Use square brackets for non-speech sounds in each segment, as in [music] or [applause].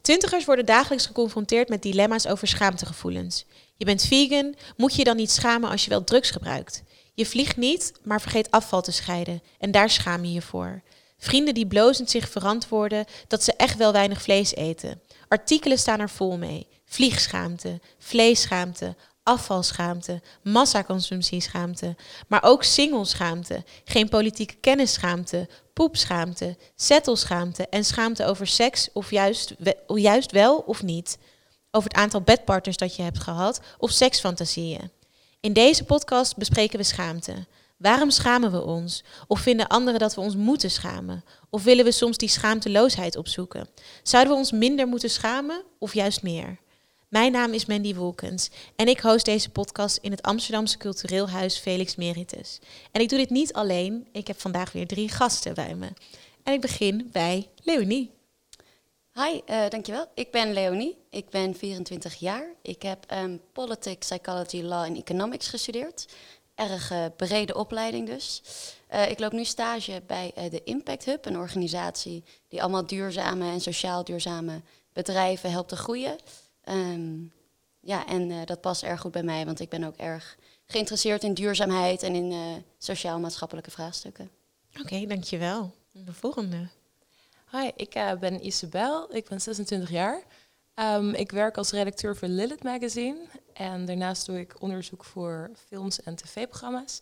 Twintigers worden dagelijks geconfronteerd met dilemma's over schaamtegevoelens. Je bent vegan, moet je dan niet schamen als je wel drugs gebruikt? Je vliegt niet, maar vergeet afval te scheiden. En daar schaam je je voor. Vrienden die blozend zich verantwoorden dat ze echt wel weinig vlees eten. Artikelen staan er vol mee. Vliegschaamte, vleesschaamte, afvalschaamte, massaconsumptieschaamte, maar ook singleschaamte, geen politieke kennisschaamte, poepschaamte, zettelschaamte en schaamte over seks of juist, juist wel of niet. Over het aantal bedpartners dat je hebt gehad of seksfantasieën. In deze podcast bespreken we schaamte. Waarom schamen we ons? Of vinden anderen dat we ons moeten schamen? Of willen we soms die schaamteloosheid opzoeken? Zouden we ons minder moeten schamen of juist meer? Mijn naam is Mandy Wolkens en ik host deze podcast in het Amsterdamse cultureel huis Felix Meritus. En ik doe dit niet alleen, ik heb vandaag weer drie gasten bij me. En ik begin bij Leonie. Hi, uh, dankjewel. Ik ben Leonie, ik ben 24 jaar. Ik heb um, Politics, Psychology, Law en Economics gestudeerd. Erg uh, brede opleiding dus. Uh, ik loop nu stage bij de Impact Hub, een organisatie die allemaal duurzame en sociaal duurzame bedrijven helpt te groeien. Um, ja, en uh, dat past erg goed bij mij, want ik ben ook erg geïnteresseerd in duurzaamheid en in uh, sociaal-maatschappelijke vraagstukken. Oké, okay, dankjewel. De volgende. Hi, ik uh, ben Isabel, ik ben 26 jaar. Um, ik werk als redacteur voor Lilith Magazine en daarnaast doe ik onderzoek voor films en tv-programma's.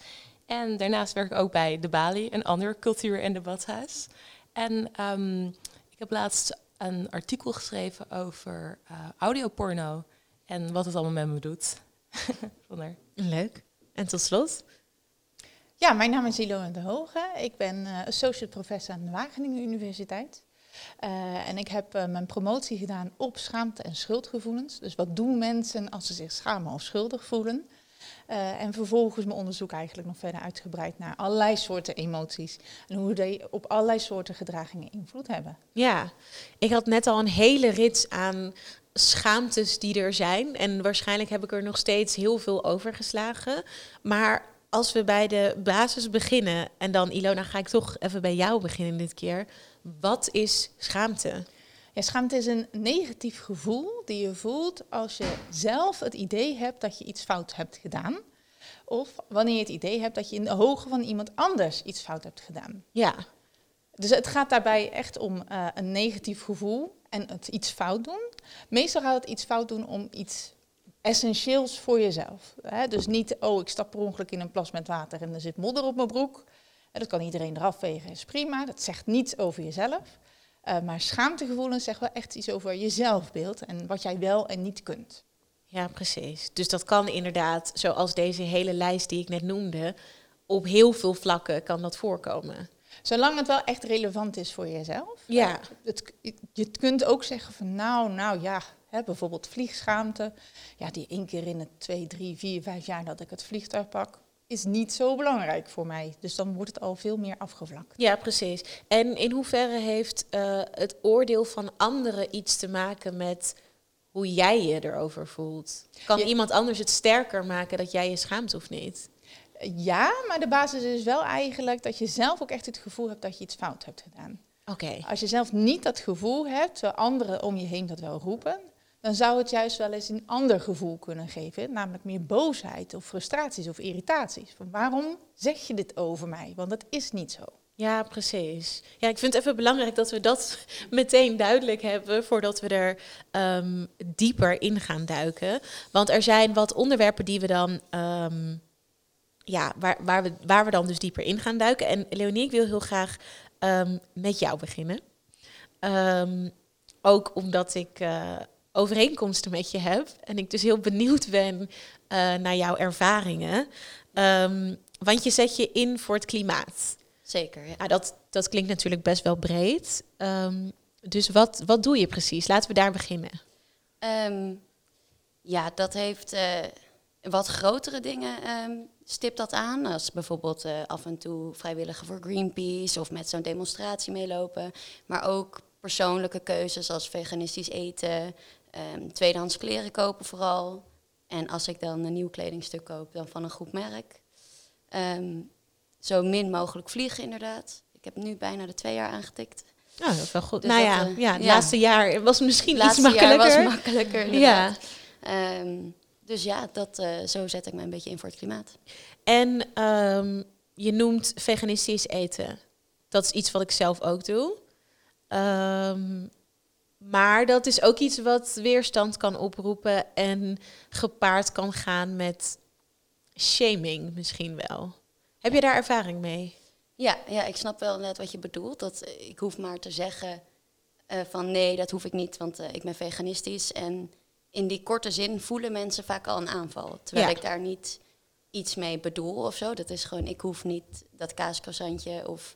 En daarnaast werk ik ook bij De Bali, een ander cultuur- en debathuis. En um, ik heb laatst een artikel geschreven over uh, audioporno en wat het allemaal met me doet. [laughs] Leuk. En tot slot? Ja, mijn naam is Ilona de Hoge. Ik ben uh, associate professor aan de Wageningen Universiteit. Uh, en ik heb uh, mijn promotie gedaan op schaamte en schuldgevoelens. Dus wat doen mensen als ze zich schamen of schuldig voelen? Uh, en vervolgens mijn onderzoek eigenlijk nog verder uitgebreid naar allerlei soorten emoties. En hoe die op allerlei soorten gedragingen invloed hebben. Ja, ik had net al een hele rits aan schaamtes die er zijn. En waarschijnlijk heb ik er nog steeds heel veel overgeslagen. Maar als we bij de basis beginnen, en dan Ilona, ga ik toch even bij jou beginnen dit keer. Wat is schaamte? Ja, schaamte is een negatief gevoel die je voelt als je zelf het idee hebt dat je iets fout hebt gedaan. Of wanneer je het idee hebt dat je in de ogen van iemand anders iets fout hebt gedaan. Ja. Dus het gaat daarbij echt om uh, een negatief gevoel en het iets fout doen. Meestal gaat het iets fout doen om iets essentieels voor jezelf. Hè? Dus niet, oh, ik stap per ongeluk in een plas met water en er zit modder op mijn broek. Dat kan iedereen eraf vegen, is prima. Dat zegt niets over jezelf. Uh, maar schaamtegevoelens zeggen wel echt iets over je zelfbeeld en wat jij wel en niet kunt. Ja, precies. Dus dat kan inderdaad, zoals deze hele lijst die ik net noemde, op heel veel vlakken kan dat voorkomen. Zolang het wel echt relevant is voor jezelf. Ja. Het, je kunt ook zeggen van nou, nou ja, hè, bijvoorbeeld vliegschaamte. Ja, die één keer in het twee, drie, vier, vijf jaar dat ik het vliegtuig pak, is niet zo belangrijk voor mij. Dus dan wordt het al veel meer afgevlakt. Ja, precies. En in hoeverre heeft uh, het oordeel van anderen iets te maken met hoe jij je erover voelt? Kan iemand anders het sterker maken dat jij je schaamt of niet? Ja, maar de basis is wel eigenlijk dat je zelf ook echt het gevoel hebt dat je iets fout hebt gedaan. Oké. Als je zelf niet dat gevoel hebt, terwijl anderen om je heen dat wel roepen, dan zou het juist wel eens een ander gevoel kunnen geven, namelijk meer boosheid of frustraties of irritaties. Van waarom zeg je dit over mij? Want dat is niet zo. Ja, precies. Ja, ik vind het even belangrijk dat we dat meteen duidelijk hebben voordat we er um, dieper in gaan duiken. Want er zijn wat onderwerpen die we dan, um, ja, waar, waar, we, waar we dan dus dieper in gaan duiken. En Leonie, ik wil heel graag um, met jou beginnen. ook omdat ik uh, overeenkomsten met je heb. En ik dus heel benieuwd ben uh, naar jouw ervaringen. Um, want je zet je in voor het klimaat. Zeker. Ja. Ah, dat, dat klinkt natuurlijk best wel breed. Um, dus wat, wat doe je precies? Laten we daar beginnen. Um, ja, dat heeft uh, wat grotere dingen um, stipt dat aan. Als bijvoorbeeld uh, af en toe vrijwilliger voor Greenpeace of met zo'n demonstratie meelopen. Maar ook persoonlijke keuzes als veganistisch eten, um, tweedehands kleren kopen vooral. En als ik dan een nieuw kledingstuk koop, dan van een goed merk. Um, zo min mogelijk vliegen inderdaad. Ik heb nu bijna de twee jaar aangetikt. Nou, dat is wel goed. Dus nou dat, ja, eh, ja, het ja. laatste jaar was misschien laatste iets makkelijker. jaar was makkelijker, ja. Ehm, dus ja, dat, eh, zo zet ik me een beetje in voor het klimaat. En ehm, je noemt veganistisch eten. Dat is iets wat ik zelf ook doe. Ehm, maar dat is ook iets wat weerstand kan oproepen en gepaard kan gaan met shaming misschien wel. Heb je daar ervaring mee? Ja, ja, ik snap wel net wat je bedoelt. Dat eh, ik hoef maar te zeggen eh, van nee, dat hoef ik niet, want eh, ik ben veganistisch. En in die korte zin voelen mensen vaak al een aanval. Terwijl Ja. ik daar niet iets mee bedoel of zo. Dat is gewoon, ik hoef niet dat kaascroissantje of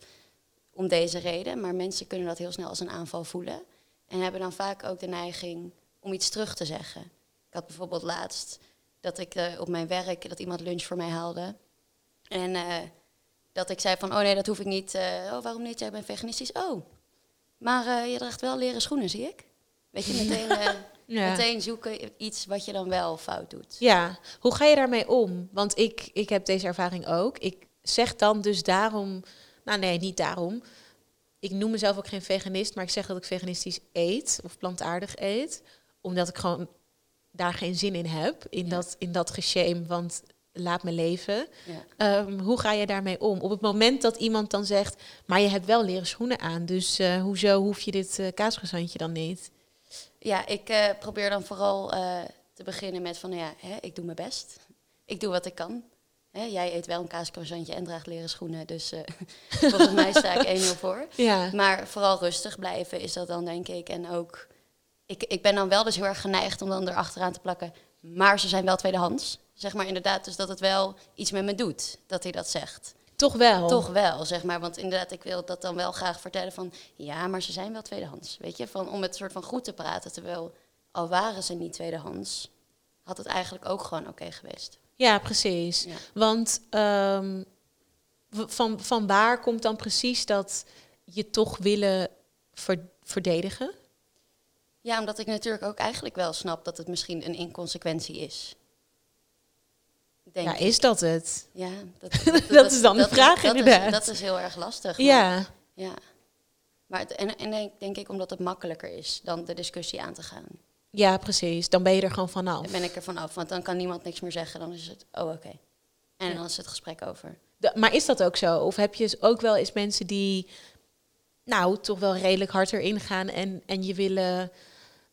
om deze reden. Maar mensen kunnen dat heel snel als een aanval voelen. En hebben dan vaak ook de neiging om iets terug te zeggen. Ik had bijvoorbeeld laatst dat ik eh, op mijn werk, dat iemand lunch voor mij haalde. En eh, dat ik zei van, oh nee, dat hoef ik niet. Eh, oh, waarom niet? Jij bent veganistisch. Oh, maar je draagt wel leren schoenen, zie ik. Weet je, meteen, [laughs] Ja. meteen zoeken iets wat je dan wel fout doet. Ja, hoe ga je daarmee om? Want ik, ik heb deze ervaring ook. Ik zeg dan dus daarom, nou nee, niet daarom. Ik noem mezelf ook geen veganist, maar ik zeg dat ik veganistisch eet of plantaardig eet, omdat ik gewoon daar geen zin in heb in Ja. dat in dat want laat me leven. Ja. Ehm, hoe ga je daarmee om? Op het moment dat iemand dan zegt, maar je hebt wel leren schoenen aan, dus eh, hoezo hoef je dit uh, kaasgezandje dan niet? Ja, ik eh, probeer dan vooral te beginnen met van, nou ja, hè, ik doe mijn best. Ik doe wat ik kan. Hè, jij eet wel een kaascroissantje en draagt leren schoenen, dus eh, [laughs] volgens mij sta ik 1-0 voor. Ja, Maar vooral rustig blijven is dat dan, denk ik. En ook, ik, ik ben dan wel dus heel erg geneigd om dan erachteraan te plakken. Maar ze zijn wel tweedehands. Zeg maar inderdaad, dus dat het wel iets met me doet, dat hij dat zegt. toch wel. Toch wel, zeg maar. Want inderdaad, ik wil dat dan wel graag vertellen van... Ja, maar ze zijn wel tweedehands, weet je. Van, om het soort van goed te praten, terwijl al waren ze niet tweedehands... had het eigenlijk ook gewoon oké geweest. Ja, precies. Ja. Want ehm, van, van waar komt dan precies dat je toch willen ver- verdedigen? ja, omdat ik natuurlijk ook eigenlijk wel snap dat het misschien een inconsequentie is. Denk ja, ik. is dat het? Ja, [laughs] dat, Dat is dan de vraag, dat inderdaad. Is, dat is heel erg lastig. maar- Ja, ja. Maar het, en, en denk, denk ik omdat het makkelijker is dan de discussie aan te gaan. Ja, precies. Dan ben je er gewoon vanaf. Dan ben ik er vanaf, want dan kan niemand niks meer zeggen. Dan is het, oh oké. En Ja. dan is het gesprek over. De- maar is dat ook zo? Of heb je ook wel eens mensen die, nou, toch wel redelijk hard erin gaan en, en je willen,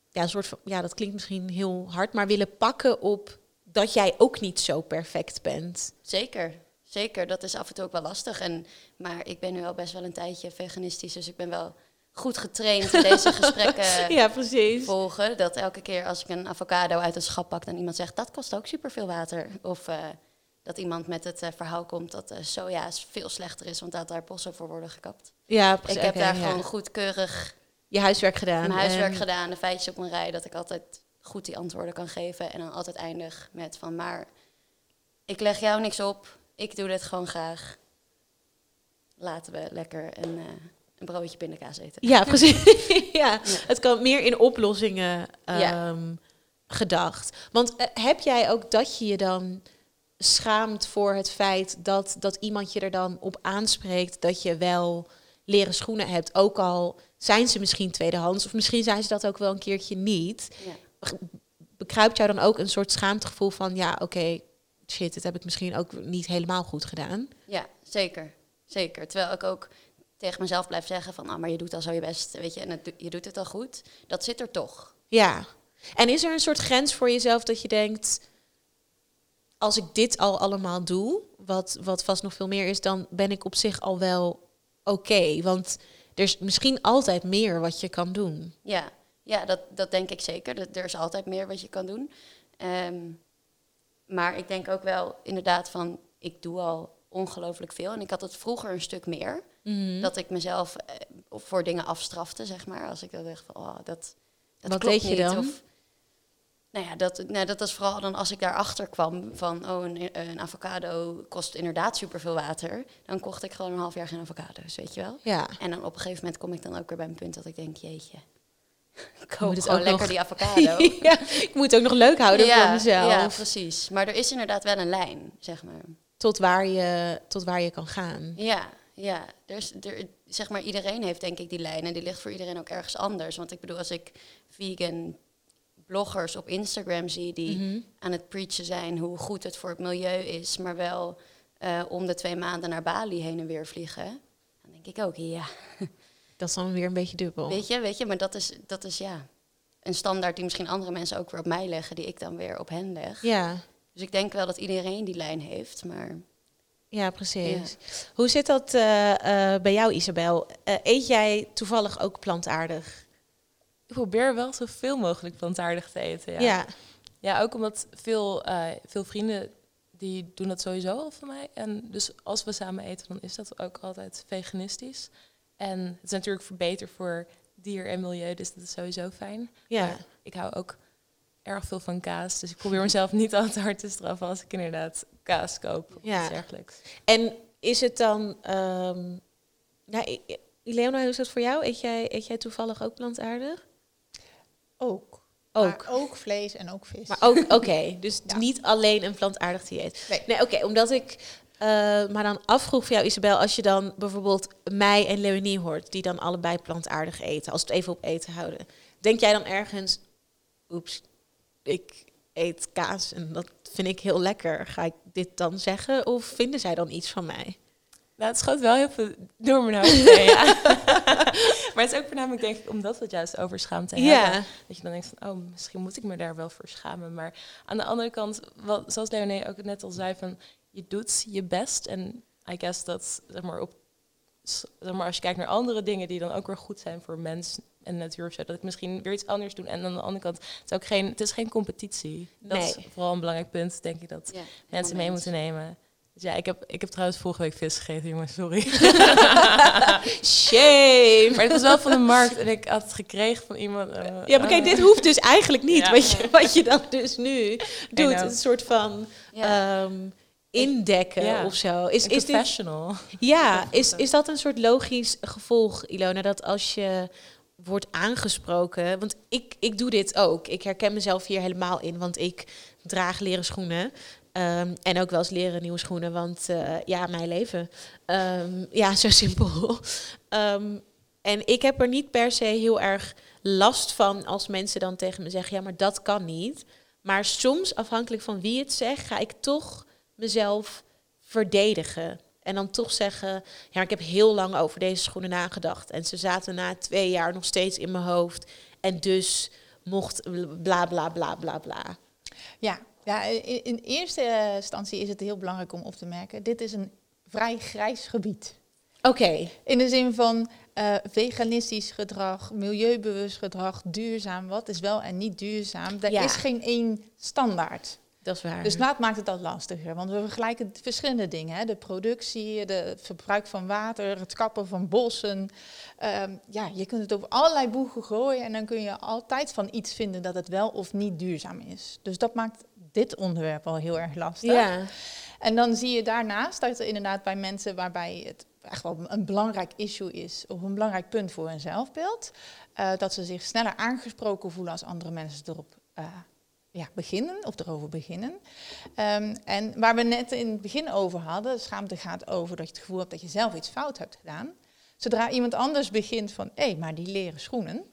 ja, een soort van, ja, dat klinkt misschien heel hard, maar willen pakken op dat jij ook niet zo perfect bent. Zeker, zeker. Dat is af en toe ook wel lastig. En, maar ik ben nu al best wel een tijdje veganistisch, dus ik ben wel goed getraind in deze gesprekken [laughs] Ja, precies. volgen. Dat elke keer als ik een avocado uit het schap pak, dan iemand zegt dat kost ook superveel water. Of eh, dat iemand met het eh, verhaal komt dat eh, soja veel slechter is, want dat daar bossen voor worden gekapt. Ja, Ik precies. heb Oké, daar ja. gewoon goedkeurig je huiswerk gedaan. mijn huiswerk en- gedaan, de feitjes op mijn rij, dat ik altijd goed die antwoorden kan geven. En dan altijd eindig met van, maar ik leg jou niks op, ik doe dit gewoon graag. Laten we lekker een, eh, een broodje pindakaas eten. Ja, [laughs] precies. ja, Ja. het kan meer in oplossingen Ja. ehm, gedacht. Want eh, heb jij ook dat je je dan schaamt voor het feit dat, dat iemand je er dan op aanspreekt dat je wel leren schoenen hebt, ook al zijn ze misschien tweedehands of misschien zijn ze dat ook wel een keertje niet. Ja. Bekruipt jou dan ook een soort schaamtegevoel van ja, oké, shit, dit heb ik misschien ook niet helemaal goed gedaan. Ja, zeker. Zeker. Terwijl ik ook tegen mezelf blijf zeggen van, ah, maar je doet al zo je best, weet je, en het, je doet het al goed. Dat zit er toch. Ja. En is er een soort grens voor jezelf dat je denkt, als ik dit al allemaal doe, wat, wat vast nog veel meer is, dan ben ik op zich al wel oké. Want er is misschien altijd meer wat je kan doen. Ja, ja dat, dat denk ik zeker. Dat, er is altijd meer wat je kan doen. Ehm, maar ik denk ook wel inderdaad van, ik doe al ongelooflijk veel. En ik had het vroeger een stuk meer. Mhm. Dat ik mezelf eh, voor dingen afstrafte, zeg maar. Als ik dan dacht van, oh, dat, dat Wat klopt deed je niet. dan? Of, nou ja, dat, nou, dat was vooral dan als ik daarachter kwam van, oh, een, een avocado kost inderdaad superveel water. Dan kocht ik gewoon een half jaar geen avocado's, weet je wel. Ja. En dan op een gegeven moment kom ik dan ook weer bij een punt dat ik denk, jeetje, [laughs] ik moet koop het gewoon ook lekker nog- die avocado. [laughs] ja, ik moet het ook nog leuk houden ja, voor mezelf. ja, precies. Maar er is inderdaad wel een lijn, zeg maar. Tot, waar je, tot waar je kan gaan. Ja, Ja, er is, er, zeg maar iedereen heeft denk ik die lijn en die ligt voor iedereen ook ergens anders. Want ik bedoel, als ik vegan bloggers op Instagram zie die Mhm. aan het preachen zijn hoe goed het voor het milieu is, maar wel eh, om de twee maanden naar Bali heen en weer vliegen, dan denk ik ook, ja, [laughs] Dat is dan weer een beetje dubbel. weet je, weet je, maar dat is, dat is ja een standaard die misschien andere mensen ook weer op mij leggen, die ik dan weer op hen leg. Ja, Dus ik denk wel dat iedereen die lijn heeft, maar ja precies. Hoe zit dat eh, eh, bij jou, Isabel? Eh, eet jij toevallig ook plantaardig? Ik probeer wel zoveel mogelijk plantaardig te eten. Ja, Ja. ja. ook omdat veel, eh, veel vrienden die doen dat sowieso al van mij. En dus als we samen eten, dan is dat ook altijd veganistisch. En het is natuurlijk voor beter voor dier en milieu, dus dat is sowieso fijn. ja. Maar ik hou ook erg veel van kaas, dus ik probeer mezelf niet al te hard te straffen als ik inderdaad kaas koop of Ja. iets dergelijks. En is het dan... ehm nou, Leona, hoe is dat voor jou? Eet jij, eet jij toevallig ook plantaardig? Ook. Ook. Maar ook vlees en ook vis. Maar ook, oké. [laughs] dus Ja. niet alleen een plantaardig dieet. Nee. Nee, oké, omdat ik eh, maar dan afvroeg voor jou, Isabel, als je dan bijvoorbeeld mij en Leonie hoort, die dan allebei plantaardig eten, als we het even op eten houden, denk jij dan ergens, oeps, ik eet kaas en dat vind ik heel lekker. Ga ik dit dan zeggen of vinden zij dan iets van mij? Nou, het schoot wel heel veel door mijn hoofd heen, [laughs] ja. maar het is ook voornamelijk, denk ik, omdat we het juist over schaamte hebben. Ja, Dat je dan denkt van, oh, misschien moet ik me daar wel voor schamen. Maar aan de andere kant, wat, zoals Leonie ook net al zei, van je doet je best. En I guess dat, zeg maar, op, zeg maar, als je kijkt naar andere dingen die dan ook weer goed zijn voor mens en natuur of zo, dat ik misschien weer iets anders doe. En aan de andere kant, het is ook geen, het is geen competitie. Dat is Nee. vooral een belangrijk punt, denk ik, dat ja, mensen mee moeten nemen. Dus ja, ik heb, ik heb trouwens vorige week vis gegeten, jongens, sorry. [laughs] shame. maar het was wel van de markt en ik had het gekregen van iemand. eh, Ja, maar kijk, dit hoeft dus eigenlijk niet. Ja. Wat, je, wat je dan dus nu doet, een soort van Ja. ehm, indekken Ja. of zo. Is, is, dit, professional. ja, [laughs] is, is dat een soort logisch gevolg, Ilona, dat als je wordt aangesproken, want ik, ik doe dit ook. Ik herken mezelf hier helemaal in, want ik draag leren schoenen. Ehm, en ook wel eens leren nieuwe schoenen, want eh, ja, mijn leven. Ehm, ja, zo [laughs] simpel. Ehm, en ik heb er niet per se heel erg last van als mensen dan tegen me zeggen, ja, maar dat kan niet. Maar soms, afhankelijk van wie het zegt, ga ik toch mezelf verdedigen. En dan toch zeggen, ja, ik heb heel lang over deze schoenen nagedacht. En ze zaten na twee jaar nog steeds in mijn hoofd. En dus mocht bla bla bla bla bla. Ja, ja in, in eerste instantie is het heel belangrijk om op te merken. Dit is een vrij grijs gebied. Oké, In de zin van eh, veganistisch gedrag, milieubewust gedrag, duurzaam. Wat is wel en niet duurzaam? Er Ja. is geen één standaard. Dat is waar. Dus dat maakt het al lastiger. Want we vergelijken verschillende dingen. Hè? De productie, de het verbruik van water, het kappen van bossen. Ehm, ja, je kunt het over allerlei boegen gooien. En dan kun je altijd van iets vinden dat het wel of niet duurzaam is. Dus dat maakt dit onderwerp al heel erg lastig. ja, En dan zie je daarnaast dat er inderdaad bij mensen waarbij het echt wel een belangrijk issue is, of een belangrijk punt voor hun zelfbeeld, eh, dat ze zich sneller aangesproken voelen als andere mensen erop eh, ja, beginnen of erover beginnen. Ehm, en waar we net in het begin over hadden, schaamte gaat over dat je het gevoel hebt dat je zelf iets fout hebt gedaan. Zodra iemand anders begint van, hé, maar die leren schoenen,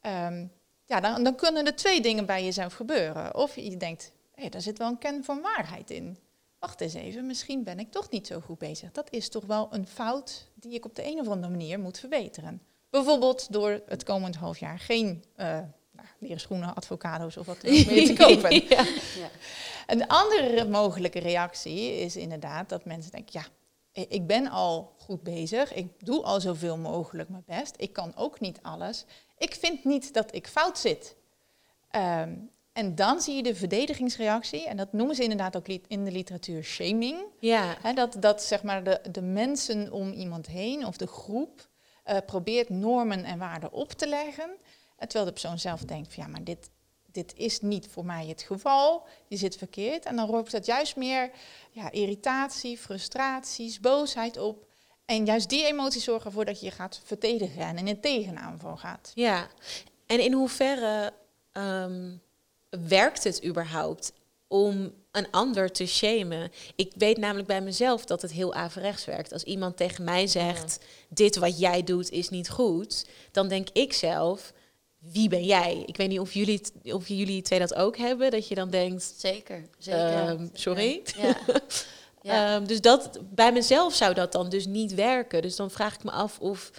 ehm, ja, dan, dan kunnen er twee dingen bij jezelf gebeuren. Of je denkt, hé, daar zit wel een kern van waarheid in wacht eens even, misschien ben ik toch niet zo goed bezig. Dat is toch wel een fout die ik op de een of andere manier moet verbeteren. Bijvoorbeeld door het komend half jaar geen eh nou, leren schoenen, advocado's of wat [laughs] dan ook meer te kopen. [laughs] ja. Ja. Een andere mogelijke reactie is inderdaad dat mensen denken, ja, ik ben al goed bezig, ik doe al zoveel mogelijk mijn best, ik kan ook niet alles. Ik vind niet dat ik fout zit. Ehm, en dan zie je de verdedigingsreactie, en dat noemen ze inderdaad ook in de literatuur shaming. ja. Hè, dat, dat zeg maar de, de mensen om iemand heen of de groep eh, probeert normen en waarden op te leggen. Terwijl de persoon zelf denkt van ja, maar dit, dit is niet voor mij het geval. Je zit verkeerd. En dan roept dat juist meer ja, irritatie, frustraties, boosheid op. En juist die emoties zorgen ervoor dat je je gaat verdedigen en in een tegenaanval gaat. Ja, en in hoeverre ehm, werkt het überhaupt om. een ander te shamen. Ik weet namelijk bij mezelf dat het heel averechts werkt. Als iemand tegen mij zegt, dit wat jij doet is niet goed, dan denk ik zelf, wie ben jij? Ik weet niet of jullie, of jullie twee dat ook hebben, dat je dan denkt, Zeker, zeker. Ehm, sorry? Ja. [laughs] ja. Ehm, dus dat, bij mezelf zou dat dan dus niet werken. Dus dan vraag ik me af of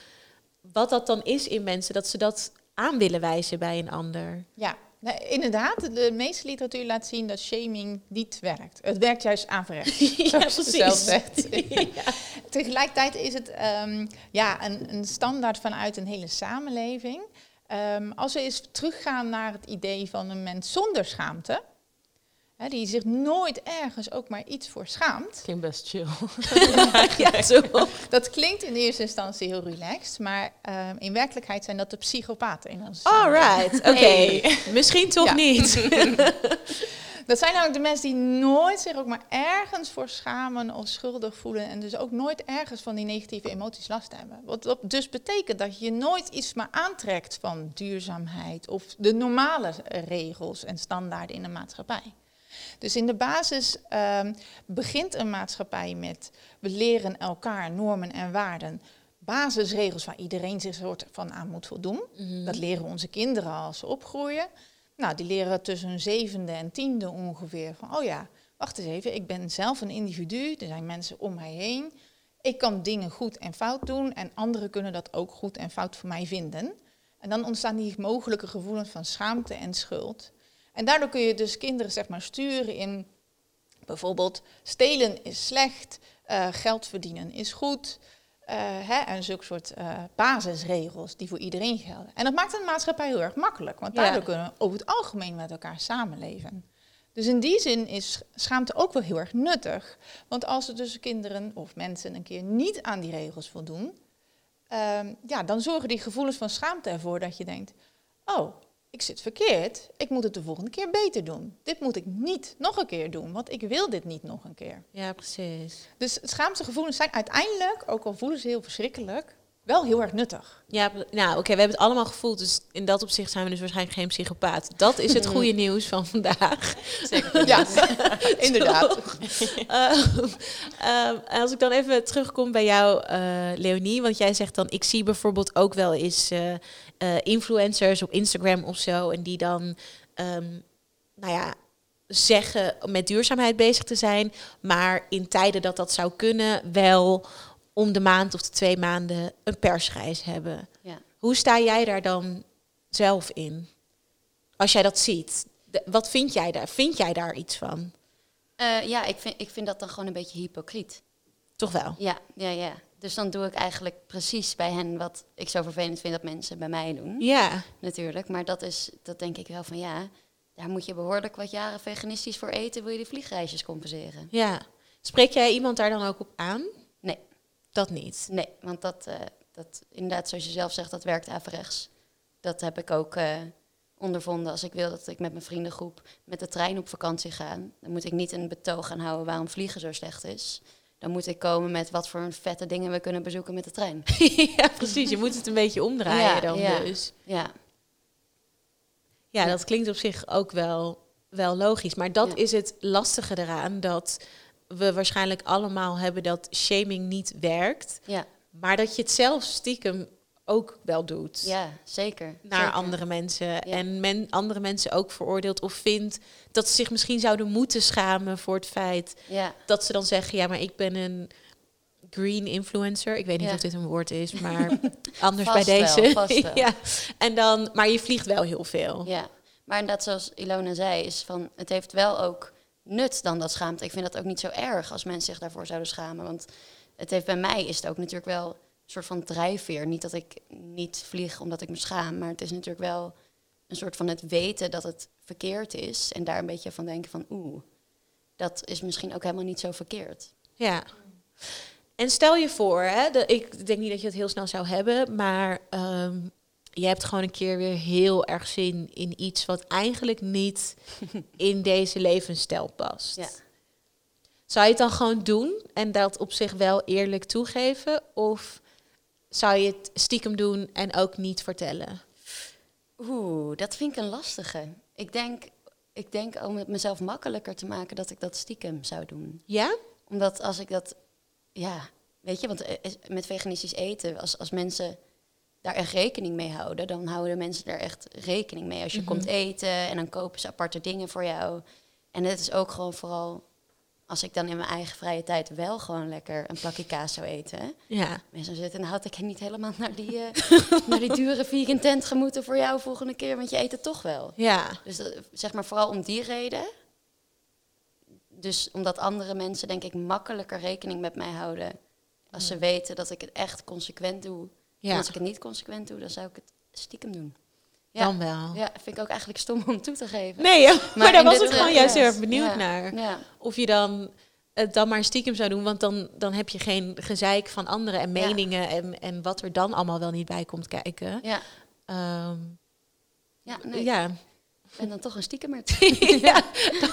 wat dat dan is in mensen, dat ze dat aan willen wijzen bij een ander. Ja, nou, inderdaad. De meeste literatuur laat zien dat shaming niet werkt. Het werkt juist averechts. [laughs] ja, zoals je zelf zegt. Ja. Tegelijkertijd is het ehm, ja, een, een standaard vanuit een hele samenleving. Ehm, als we eens teruggaan naar het idee van een mens zonder schaamte, hè, die zich nooit ergens ook maar iets voor schaamt. Klinkt best chill. [laughs] [laughs] ja, zo. Dat klinkt in eerste instantie heel relaxed, maar ehm, in werkelijkheid zijn dat de psychopaten in onze All right, oké. Misschien toch Ja. niet. [laughs] Dat zijn namelijk de mensen die nooit zich ook maar ergens voor schamen of schuldig voelen. En dus ook nooit ergens van die negatieve emoties last hebben. Wat dat dus betekent dat je nooit iets maar aantrekt van duurzaamheid of de normale regels en standaarden in de maatschappij. Dus in de basis ehm, begint een maatschappij met we leren elkaar normen en waarden. Basisregels waar iedereen zich soort van aan moet voldoen. Dat leren onze kinderen als ze opgroeien. Nou, die leren tussen hun zevende en tiende ongeveer van, oh ja, wacht eens even, ik ben zelf een individu, er zijn mensen om mij heen. Ik kan dingen goed en fout doen en anderen kunnen dat ook goed en fout voor mij vinden. En dan ontstaan die mogelijke gevoelens van schaamte en schuld. En daardoor kun je dus kinderen zeg maar sturen in bijvoorbeeld stelen is slecht, eh, geld verdienen is goed. Eh, hè, en zulke soort eh, basisregels die voor iedereen gelden. En dat maakt een maatschappij heel erg makkelijk, want Ja. daardoor kunnen we over het algemeen met elkaar samenleven. Dus in die zin is schaamte ook wel heel erg nuttig. Want als er dus kinderen of mensen een keer niet aan die regels voldoen, ehm, ja, dan zorgen die gevoelens van schaamte ervoor dat je denkt: Oh, ik zit verkeerd, ik moet het de volgende keer beter doen. Dit moet ik niet nog een keer doen, want ik wil dit niet nog een keer. Ja, precies. Dus schaamtegevoelens zijn uiteindelijk, ook al voelen ze heel verschrikkelijk, wel heel erg nuttig. Ja, nou oké, we hebben het allemaal gevoeld, dus in dat opzicht zijn we dus waarschijnlijk geen psychopaat. Dat is het [laughs] goede nieuws van vandaag. [laughs] Ja, [laughs] inderdaad. Ehm, ehm, als ik dan even terugkom bij jou, eh, Leonie, want jij zegt dan, ik zie bijvoorbeeld ook wel eens eh, influencers op Instagram of zo, en die dan, ehm, nou ja, zeggen met duurzaamheid bezig te zijn, maar in tijden dat dat zou kunnen, wel om de maand of de twee maanden een persreis hebben. Ja. Hoe sta jij daar dan zelf in? Als jij dat ziet, De- wat vind jij daar? Vind jij daar iets van? Eh, ja, ik vind, ik vind dat dan gewoon een beetje hypocriet. Toch wel? Ja, ja, ja. Dus dan doe ik eigenlijk precies bij hen wat ik zo vervelend vind dat mensen bij mij doen. Ja. Natuurlijk. Maar dat is, dat denk ik wel van ja, daar moet je behoorlijk wat jaren veganistisch voor eten, wil je die vliegreisjes compenseren. Ja. Spreek jij iemand daar dan ook op aan? Nee. Dat niet. Nee, want dat, eh, dat inderdaad, zoals je zelf zegt, dat werkt averechts. Dat heb ik ook eh, ondervonden. Als ik wil dat ik met mijn vriendengroep met de trein op vakantie ga, dan moet ik niet een betoog gaan houden waarom vliegen zo slecht is. Dan moet ik komen met wat voor vette dingen we kunnen bezoeken met de trein. [laughs] [laughs] ja, precies. Je moet het een beetje omdraaien Ja, dan ja. dus. Ja, Ja, dat klinkt op zich ook wel, wel logisch. Maar dat Ja. is het lastige eraan, dat we waarschijnlijk allemaal hebben dat shaming niet werkt. ja, Maar dat je het zelf stiekem ook wel doet. ja zeker. naar zeker. andere mensen. En men, andere mensen ook veroordeelt of vindt dat ze zich misschien zouden moeten schamen voor het feit Ja, dat ze dan zeggen: ja, maar ik ben een green influencer. Ik weet niet Ja. of dit een woord is, [laughs] maar anders Vast bij wel, deze. vast wel. [laughs] ja. En dan, maar je vliegt wel heel veel. ja. Maar inderdaad, zoals Ilona zei, is van, het heeft wel ook nut dan dat schaamte. Ik vind dat ook niet zo erg als mensen zich daarvoor zouden schamen. Want het heeft bij mij is het ook natuurlijk wel soort van drijfveer. Niet dat ik niet vlieg omdat ik me schaam, maar het is natuurlijk wel een soort van het weten dat het verkeerd is. En daar een beetje van denken van oeh, dat is misschien ook helemaal niet zo verkeerd. Ja. En stel je voor, hè, de, ik denk niet dat je het heel snel zou hebben, maar ehm, je hebt gewoon een keer weer heel erg zin in iets wat eigenlijk niet [laughs] in deze levensstijl past. Ja. Zou je het dan gewoon doen en dat op zich wel eerlijk toegeven? Of zou je het stiekem doen en ook niet vertellen? Oeh, dat vind ik een lastige. Ik denk, Ik denk om het mezelf makkelijker te maken dat ik dat stiekem zou doen. Ja? Omdat als ik dat, ja, weet je, want eh, met veganistisch eten, als, als mensen daar echt rekening mee houden, dan houden mensen er echt rekening mee. Als je komt eten en dan kopen ze aparte dingen voor jou. En het is ook gewoon vooral, als ik dan in mijn eigen vrije tijd wel gewoon lekker een plakje kaas zou eten. Ja. Mensen zitten, dan had ik niet helemaal naar die, eh, [laughs] naar die dure vegan tent gemoeten voor jou volgende keer, want je eet het toch wel. Ja. Dus dat- zeg maar vooral om die reden. Dus omdat andere mensen denk ik makkelijker rekening met mij houden. Als ze weten dat ik het echt consequent doe. En als ik het niet consequent doe, dan zou ik het stiekem doen. Ja. Dan wel. Ja, vind ik ook eigenlijk stom om toe te geven. Nee, [laughs] ja, maar, daar was ik gewoon juist heel erg benieuwd naar. Ja, Of je dan het dan maar stiekem zou doen, want dan, dan heb je geen gezeik van anderen en meningen en, en wat er dan allemaal wel niet bij komt kijken. ja, Ehm, ja, nee, ja. ben dan toch een stiekemer. [laughs] ja,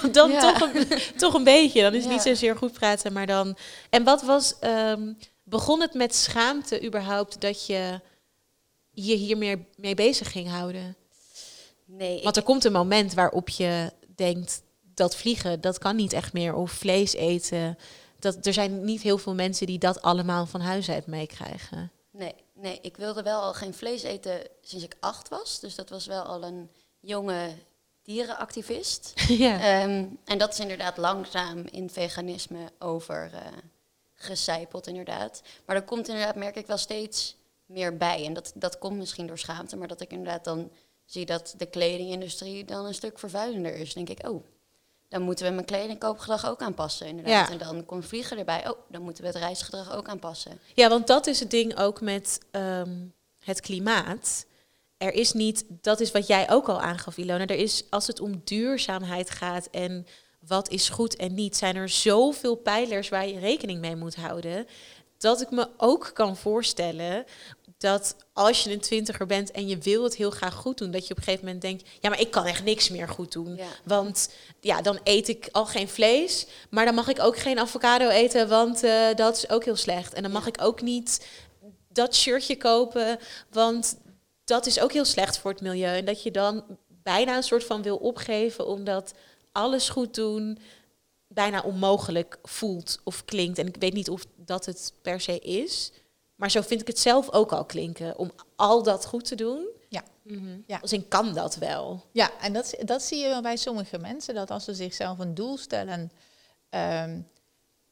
dan, dan Ja. toch, een, toch een beetje. Dan is het niet Ja. zozeer goed praten, maar dan... En wat was... ehm, begon het met schaamte überhaupt dat je je hier meer mee bezig ging houden? Nee, Want er komt een moment waarop je denkt... dat vliegen, dat kan niet echt meer. Of vlees eten. Dat, er zijn niet heel veel mensen die dat allemaal van huis uit meekrijgen. nee, nee, ik wilde wel al geen vlees eten sinds ik acht was. Dus dat was wel al een jonge dierenactivist. [laughs] ja. Ehm, en dat is inderdaad langzaam in veganisme over eh gecijpeld, inderdaad. Maar er komt inderdaad, merk ik, wel steeds meer bij. En dat, dat komt misschien door schaamte, maar dat ik inderdaad dan zie dat de kledingindustrie dan een stuk vervuilender is. Dan denk ik, oh, dan moeten we mijn kledingkoopgedrag ook aanpassen, inderdaad. Ja. En dan komt vliegen erbij, oh, dan moeten we het reisgedrag ook aanpassen. Ja, want dat is het ding ook met ehm, het klimaat. Er is niet, dat is wat jij ook al aangaf, Ilona. Er is, als het om duurzaamheid gaat en wat is goed en niet, zijn er zoveel pijlers waar je rekening mee moet houden. Dat ik me ook kan voorstellen dat als je een twintiger bent en je wil het heel graag goed doen, dat je op een gegeven moment denkt, ja, maar ik kan echt niks meer goed doen. Ja. Want ja, dan eet ik al geen vlees, maar dan mag ik ook geen avocado eten, want eh, dat is ook heel slecht. En dan mag ik ook niet dat shirtje kopen, want dat is ook heel slecht voor het milieu. En dat je dan bijna een soort van wil opgeven, omdat alles goed doen bijna onmogelijk voelt of klinkt. En ik weet niet of dat het per se is, maar zo vind ik het zelf ook al klinken, om al dat goed te doen. Mhm. Als in kan dat wel. Ja, en dat, dat zie je wel bij sommige mensen, dat als ze zichzelf een doel stellen ehm,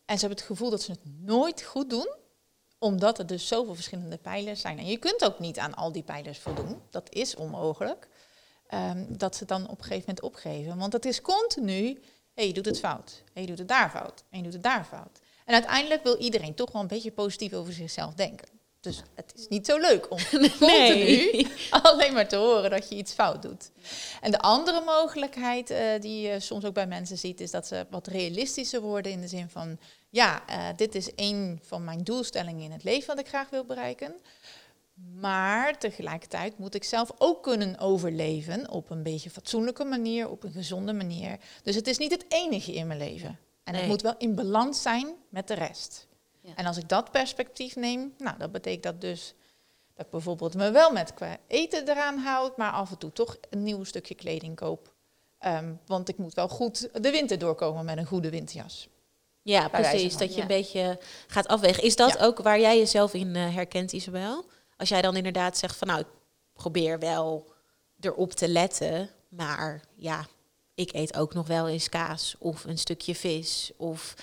en ze hebben het gevoel dat ze het nooit goed doen, omdat er dus zoveel verschillende pijlers zijn. En je kunt ook niet aan al die pijlers voldoen, dat is onmogelijk, ehm, dat ze dan op een gegeven moment opgeven. Want het is continu, hé, je doet het fout, en je doet het daar fout, en je doet het daar fout. En uiteindelijk wil iedereen toch wel een beetje positief over zichzelf denken. Dus het is niet zo leuk om [laughs] continu [laughs] alleen maar te horen dat je iets fout doet. En de andere mogelijkheid eh, die je soms ook bij mensen ziet, is dat ze wat realistischer worden in de zin van, ja, eh, dit is een van mijn doelstellingen in het leven wat ik graag wil bereiken. Maar tegelijkertijd moet ik zelf ook kunnen overleven op een beetje fatsoenlijke manier, op een gezonde manier. Dus het is niet het enige in mijn leven. En Nee. het moet wel in balans zijn met de rest. Ja. En als ik dat perspectief neem, nou, dat betekent dat dus dat ik bijvoorbeeld me wel met qua eten eraan houd, maar af en toe toch een nieuw stukje kleding koop. Ehm, want ik moet wel goed de winter doorkomen met een goede winterjas. Ja, precies. Dat je ja. een beetje gaat afwegen. Is dat Ja. ook waar jij jezelf in eh, herkent, Isabel? Als jij dan inderdaad zegt van nou, ik probeer wel erop te letten, maar ja, ik eet ook nog wel eens kaas of een stukje vis. Of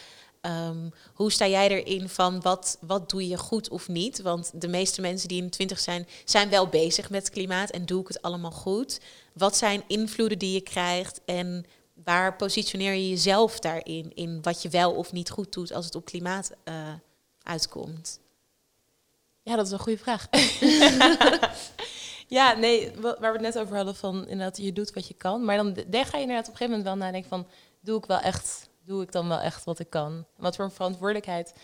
ehm, hoe sta jij erin van wat, wat doe je goed of niet? Want de meeste mensen die in twintig zijn, zijn wel bezig met klimaat en doe ik het allemaal goed? Wat zijn invloeden die je krijgt en waar positioneer je jezelf daarin? In wat je wel of niet goed doet als het op klimaat eh, uitkomt? Ja, dat is een goede vraag. [laughs] ja, nee, wa- waar we het net over hadden van inderdaad, je doet wat je kan. Maar dan, dan ga je inderdaad op een gegeven moment wel nadenken van, doe ik wel echt, doe ik dan wel echt wat ik kan? Wat voor een verantwoordelijkheid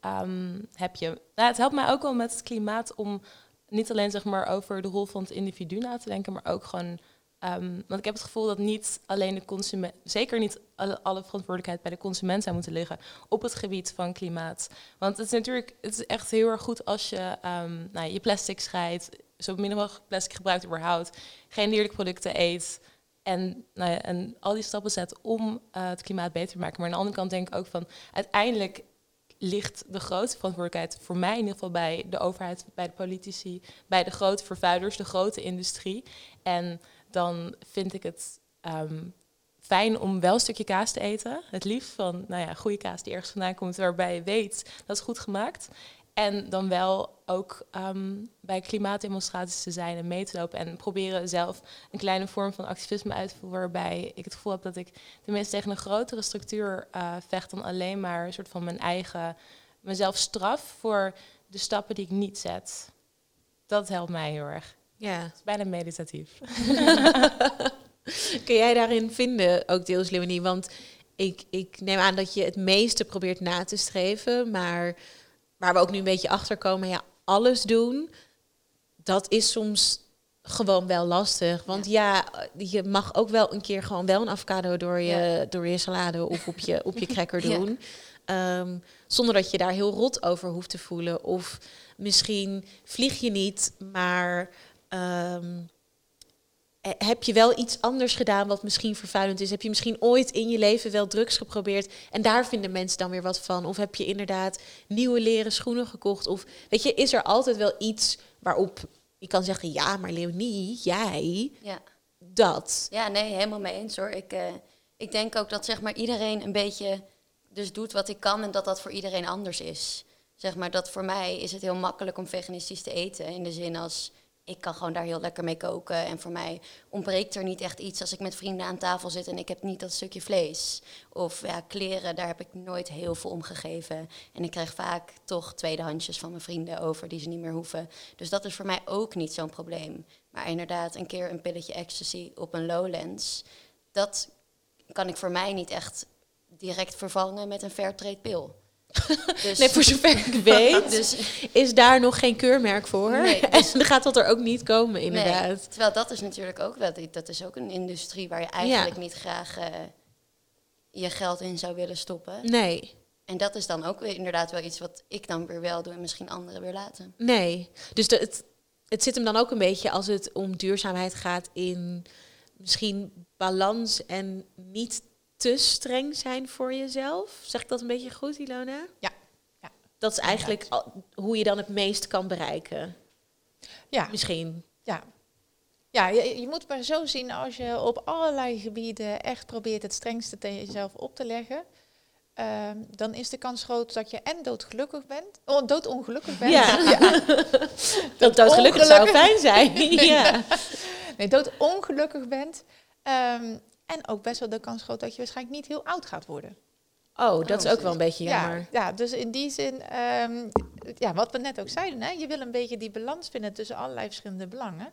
ehm, heb je? Nou, het helpt mij ook wel met het klimaat om niet alleen zeg maar over de rol van het individu na te denken, maar ook gewoon Ehm, want ik heb het gevoel dat niet alleen de consument, zeker niet alle, verantwoordelijkheid bij de consument zou moeten liggen op het gebied van klimaat. Want het is natuurlijk, het is echt heel erg goed als je ehm, nou, je plastic scheidt, zo min mogelijk plastic gebruikt überhaupt, geen dierlijke producten eet En, nou ja, en al die stappen zet om eh, het klimaat beter te maken. Maar aan de andere kant denk ik ook van uiteindelijk ligt de grootste verantwoordelijkheid voor mij in ieder geval bij de overheid, bij de politici, bij de grote vervuilers, de grote industrie. En dan vind ik het ehm, fijn om wel een stukje kaas te eten. Het liefst van, nou ja, goede kaas die ergens vandaan komt, waarbij je weet dat is goed gemaakt. En dan wel ook ehm, bij klimaatdemonstraties te zijn en mee te lopen. En proberen zelf een kleine vorm van activisme uit te voeren. Waarbij ik het gevoel heb dat ik tenminste tegen een grotere structuur uh, vecht dan alleen maar een soort van mijn eigen mezelf straf voor de stappen die ik niet zet. Dat helpt mij heel erg. Ja. Het is bijna meditatief. [laughs] Kun jij daarin vinden, ook deels Leonie? Want ik, ik neem aan dat je het meeste probeert na te streven, maar waar we ook nu een beetje achter komen, ja, alles doen, dat is soms gewoon wel lastig. Want ja. je mag ook wel een keer gewoon wel een avocado door je, door je salade of op je, op je [laughs] cracker doen. Ehm, zonder dat je daar heel rot over hoeft te voelen. Of misschien vlieg je niet, maar ehm, eh, heb je wel iets anders gedaan wat misschien vervuilend is? Heb je misschien ooit in je leven wel drugs geprobeerd en daar vinden mensen dan weer wat van? Of heb je inderdaad nieuwe leren schoenen gekocht? Of weet je, is er altijd wel iets waarop je kan zeggen: ja, maar Leonie, jij, ja. dat. Ja, nee, helemaal mee eens hoor. Ik, uh, ik denk ook dat zeg maar iedereen een beetje dus doet wat ik kan en dat dat voor iedereen anders is. Zeg maar dat voor mij is het heel makkelijk om veganistisch te eten in de zin als ik kan gewoon daar heel lekker mee koken. En voor mij ontbreekt er niet echt iets als ik met vrienden aan tafel zit en ik heb niet dat stukje vlees. Of ja, kleren, daar heb ik nooit heel veel om gegeven. En ik krijg vaak toch tweedehandsjes van mijn vrienden over die ze niet meer hoeven. Dus dat is voor mij ook niet zo'n probleem. Maar inderdaad, een keer een pilletje ecstasy op een lowlands, dat kan ik voor mij niet echt direct vervangen met een fairtrade pil. [laughs] Dus, nee, voor zover ik weet, [laughs] dus, is daar nog geen keurmerk voor. Nee, [laughs] dus, en dan gaat dat er ook niet komen, inderdaad. Nee, terwijl dat is natuurlijk ook wel, dat is ook een industrie waar je eigenlijk niet graag uh, je geld in zou willen stoppen. Nee. En dat is dan ook weer inderdaad wel iets wat ik dan weer wel doe en misschien anderen weer laten. Nee, dus de, het, het zit hem dan ook een beetje als het om duurzaamheid gaat in misschien balans en niet te streng zijn voor jezelf. Zeg ik dat een beetje goed, Ilona? Ja. ja. Dat is eigenlijk hoe je dan het meest kan bereiken. Ja. Misschien. Ja. Ja, je, je, moet maar zo zien als je op allerlei gebieden echt probeert het strengste tegen jezelf op te leggen. Uh, dan is de kans groot dat je en doodgelukkig bent. Oh, doodongelukkig bent. Ja. [laughs] ja. [laughs] dat doodgelukkig zou fijn zijn. [laughs] ja. Nee, doodongelukkig bent. Um, en ook best wel de kans groot dat je waarschijnlijk niet heel oud gaat worden. Oh, dat is ook wel een beetje jammer. Ja, ja dus in die zin, um, ja, wat we net ook zeiden, hè, je wil een beetje die balans vinden tussen allerlei verschillende belangen.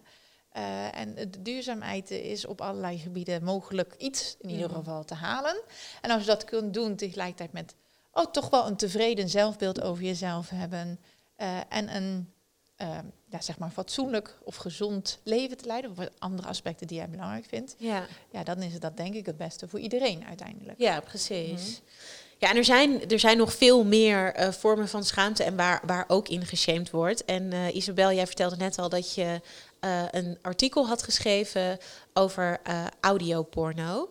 Uh, en de duurzaamheid is op allerlei gebieden mogelijk iets in ieder geval te halen. En als je dat kunt doen tegelijkertijd met oh, toch wel een tevreden zelfbeeld over jezelf hebben. Uh, en een uh, ja, zeg maar fatsoenlijk of gezond leven te leiden, of andere aspecten die jij belangrijk vindt, ja. Ja, dan is dat denk ik het beste voor iedereen uiteindelijk. Ja, precies. Mhm. Ja, en er zijn, er zijn nog veel meer uh, vormen van schaamte en waar, waar ook in geshamed wordt. En uh, Isabel, jij vertelde net al dat je uh, een artikel had geschreven over audioporno.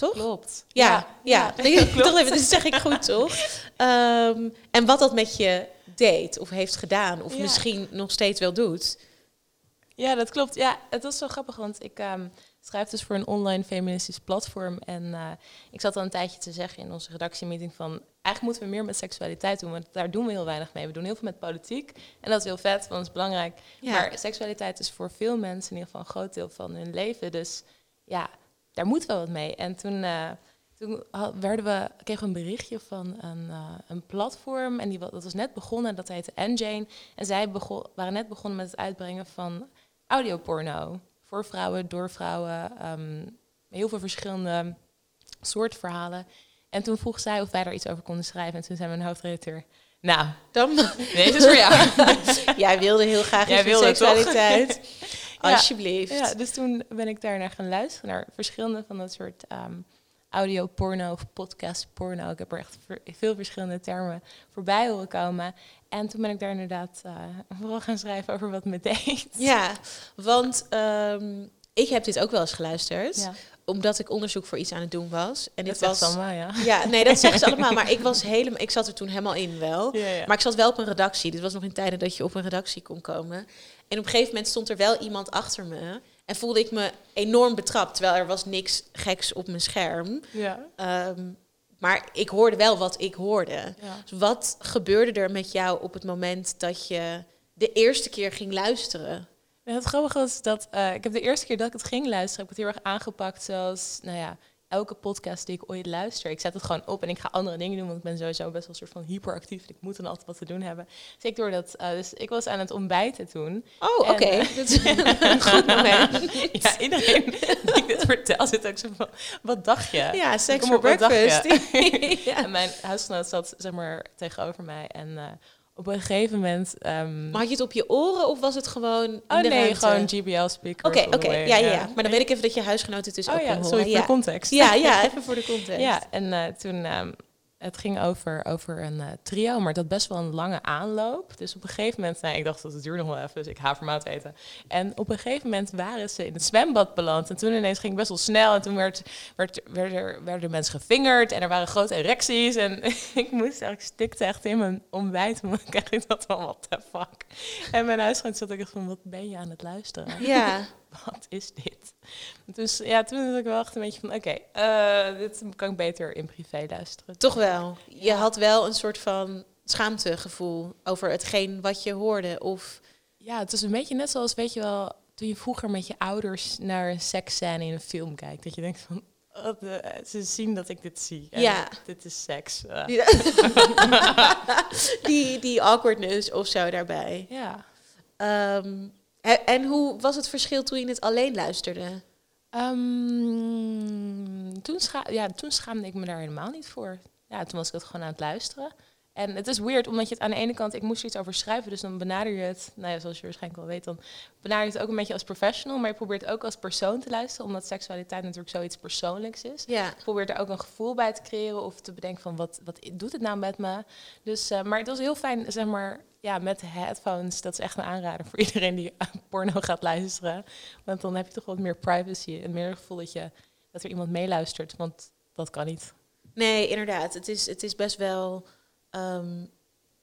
Toch? Klopt. Ja, ja. ja. ja. Klopt. [laughs] Toch even, [laughs] dat zeg ik goed, toch? Um, en wat dat met je deed of heeft gedaan of misschien nog steeds wel doet. Ja, dat klopt. Ja, het was zo grappig, want ik um, schrijf dus voor een online feministisch platform. En uh, ik zat al een tijdje te zeggen in onze redactiemeeting van... eigenlijk moeten we meer met seksualiteit doen, want daar doen we heel weinig mee. We doen heel veel met politiek en dat is heel vet, want het is belangrijk. Ja. Maar seksualiteit is voor veel mensen in ieder geval een groot deel van hun leven. Dus ja, daar moeten we wat mee. En toen... Uh, toen werden we, kregen we een berichtje van een, uh, een platform. En die, dat was net begonnen, dat heette Engine. En zij begon, waren net begonnen met het uitbrengen van audioporno. Voor vrouwen, door vrouwen. Um, heel veel verschillende soorten verhalen. En toen vroeg zij of wij daar iets over konden schrijven. En toen zei mijn hoofdredacteur... Nou, dan... Deze is voor jou. [laughs] Jij wilde heel graag Jij wilde seksualiteit. [laughs] Alsjeblieft. Ja, dus toen ben ik daar naar gaan luisteren. Naar verschillende van dat soort... Um, audio porno of podcast porno. Ik heb er echt veel verschillende termen voorbij horen komen. En toen ben ik daar inderdaad uh, vooral gaan schrijven over wat me [laughs] deed. Ja, want um, ik heb dit ook wel eens geluisterd. Ja. Omdat ik onderzoek voor iets aan het doen was. En Dat dit was. was allemaal, ja. Ja, nee, dat zeggen ze [laughs] allemaal. Maar ik was helemaal. Ik zat er toen helemaal in wel. Ja, ja. Maar ik zat wel op een redactie. Dit was nog in tijden dat je op een redactie kon komen. En op een gegeven moment stond er wel iemand achter me. En voelde ik me enorm betrapt. Terwijl er was niks geks op mijn scherm. ja. Ehm, maar ik hoorde wel wat ik hoorde. ja. Dus wat gebeurde er met jou op het moment dat je de eerste keer ging luisteren? Ja, het grappige was dat eh, ik heb de eerste keer dat ik het ging luisteren, heb ik het heel erg aangepakt zoals, nou ja, elke podcast die ik ooit luister. Ik zet het gewoon op en ik ga andere dingen doen, want ik ben sowieso best wel een soort van hyperactief. Ik moet dan altijd wat te doen hebben. Dus ik door dat, eh, dus ik was aan het ontbijten toen. Oh, oké. eh, [laughs] Dat is een goed moment. [laughs] Ja, iedereen die ik dit [laughs] vertel zit ook zo van, wat dacht je? Ja, dacht je? breakfast. ja. En mijn huisgenoot zat zeg maar tegenover mij en eh, op een gegeven moment... ehm, Maar had je het op je oren of was het gewoon in oh de nee, ruimte? gewoon GBL-speaker. Oké, oké. Ja, ja, ja. Maar dan weet ik even dat je huisgenoot het dus Oh ook ja, sorry voor Ja. de context. ja, ja, [laughs] even voor de context. Ja, en eh, toen, ehm, het ging over, over een eh, trio, maar dat best wel een lange aanloop. Dus op een gegeven moment, nou, ik dacht dat het duurde nog wel even, dus ik havermout eten. En op een gegeven moment waren ze in het zwembad beland. En toen ineens ging het best wel snel. En toen werd, werd, werd er, werden mensen gevingerd en er waren grote erecties. En [laughs] ik moest eigenlijk stikte echt in mijn ontbijt. [laughs] Maar krijg ik dat van, what the fuck. En mijn huisgenoot zat ook echt van, wat ben je aan het luisteren? Ja. [laughs] [laughs] wat is dit? Dus ja, toen was ik wel echt een beetje van, oké, eh, dit kan ik beter in privé luisteren. Toch wel. Je had wel een soort van schaamtegevoel over hetgeen wat je hoorde. Of Ja, het is een beetje net zoals, weet je wel, toen je vroeger met je ouders naar een seksscène in een film kijkt. Dat je denkt van, oh, de- ze zien dat ik dit zie. En Ja. Dit is seks. Die, [laughs] die, die awkwardness of zo daarbij. ja. Ehm, en, hoe was het verschil toen je het alleen luisterde? Ehm, toen, ja, toen schaamde ik me daar helemaal niet voor. Ja, toen was ik het gewoon aan het luisteren. En het is weird, omdat je het aan de ene kant... Ik moest er iets over schrijven, dus dan benader je het... Nou ja, zoals je waarschijnlijk wel weet, dan benader je het ook een beetje als professional. Maar je probeert ook als persoon te luisteren, omdat seksualiteit natuurlijk zoiets persoonlijks is. Ja. Ik probeer er ook een gevoel bij te creëren of te bedenken van wat, wat doet het nou met me. Dus, eh, maar het was heel fijn, zeg maar, ja, met headphones. Dat is echt een aanrader voor [laughs] iedereen die porno gaat luisteren. Want dan heb je toch wat meer privacy en meer het gevoel dat, je, dat er iemand meeluistert. Want dat kan niet. Nee, inderdaad. Het is, het is best wel ehm,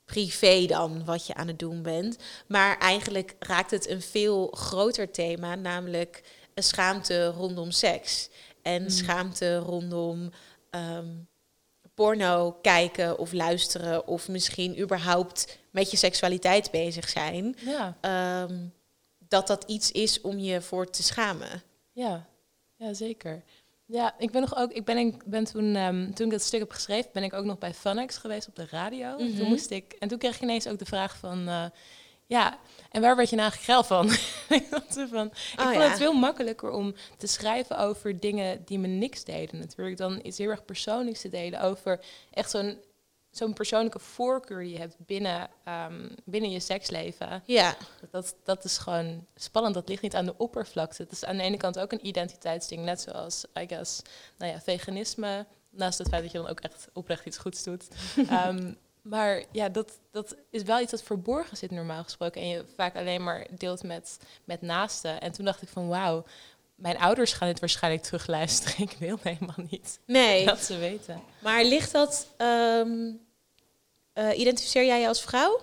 privé dan wat je aan het doen bent. Maar eigenlijk raakt het een veel groter thema, namelijk schaamte rondom seks. En Mm. schaamte rondom ehm, porno kijken of luisteren of misschien überhaupt met je seksualiteit bezig zijn. Ja, Ehm, dat dat iets is om je voor te schamen. ja, ja zeker. Ja, ik ben nog ook. Ik ben, ik ben toen, ehm, toen ik dat stuk heb geschreven, ben ik ook nog bij Funx geweest op de radio. Mhm. Toen moest ik. En toen kreeg ik ineens ook de vraag van. eh, ja, en waar werd je nou geil van? [laughs] ik dacht van. Ik Oh, vond ja. het veel makkelijker om te schrijven over dingen die me niks deden. Natuurlijk dan iets heel erg persoonlijks te delen over echt zo'n zo'n persoonlijke voorkeur die je hebt binnen, ehm, binnen je seksleven. Ja, Dat, dat is gewoon spannend. Dat ligt niet aan de oppervlakte. Het is aan de ene kant ook een identiteitsding. Net zoals, I guess, nou ja, veganisme. Naast het feit dat je dan ook echt oprecht iets goeds doet. [laughs] Ehm, maar ja, dat, dat is wel iets dat verborgen zit normaal gesproken. En je vaak alleen maar deelt met, met naasten. En toen dacht ik van wauw, mijn ouders gaan dit waarschijnlijk terugluisteren. [laughs] Ik wil helemaal niet nee. dat ze weten. Maar ligt dat, ehm, eh, identificeer jij je als vrouw?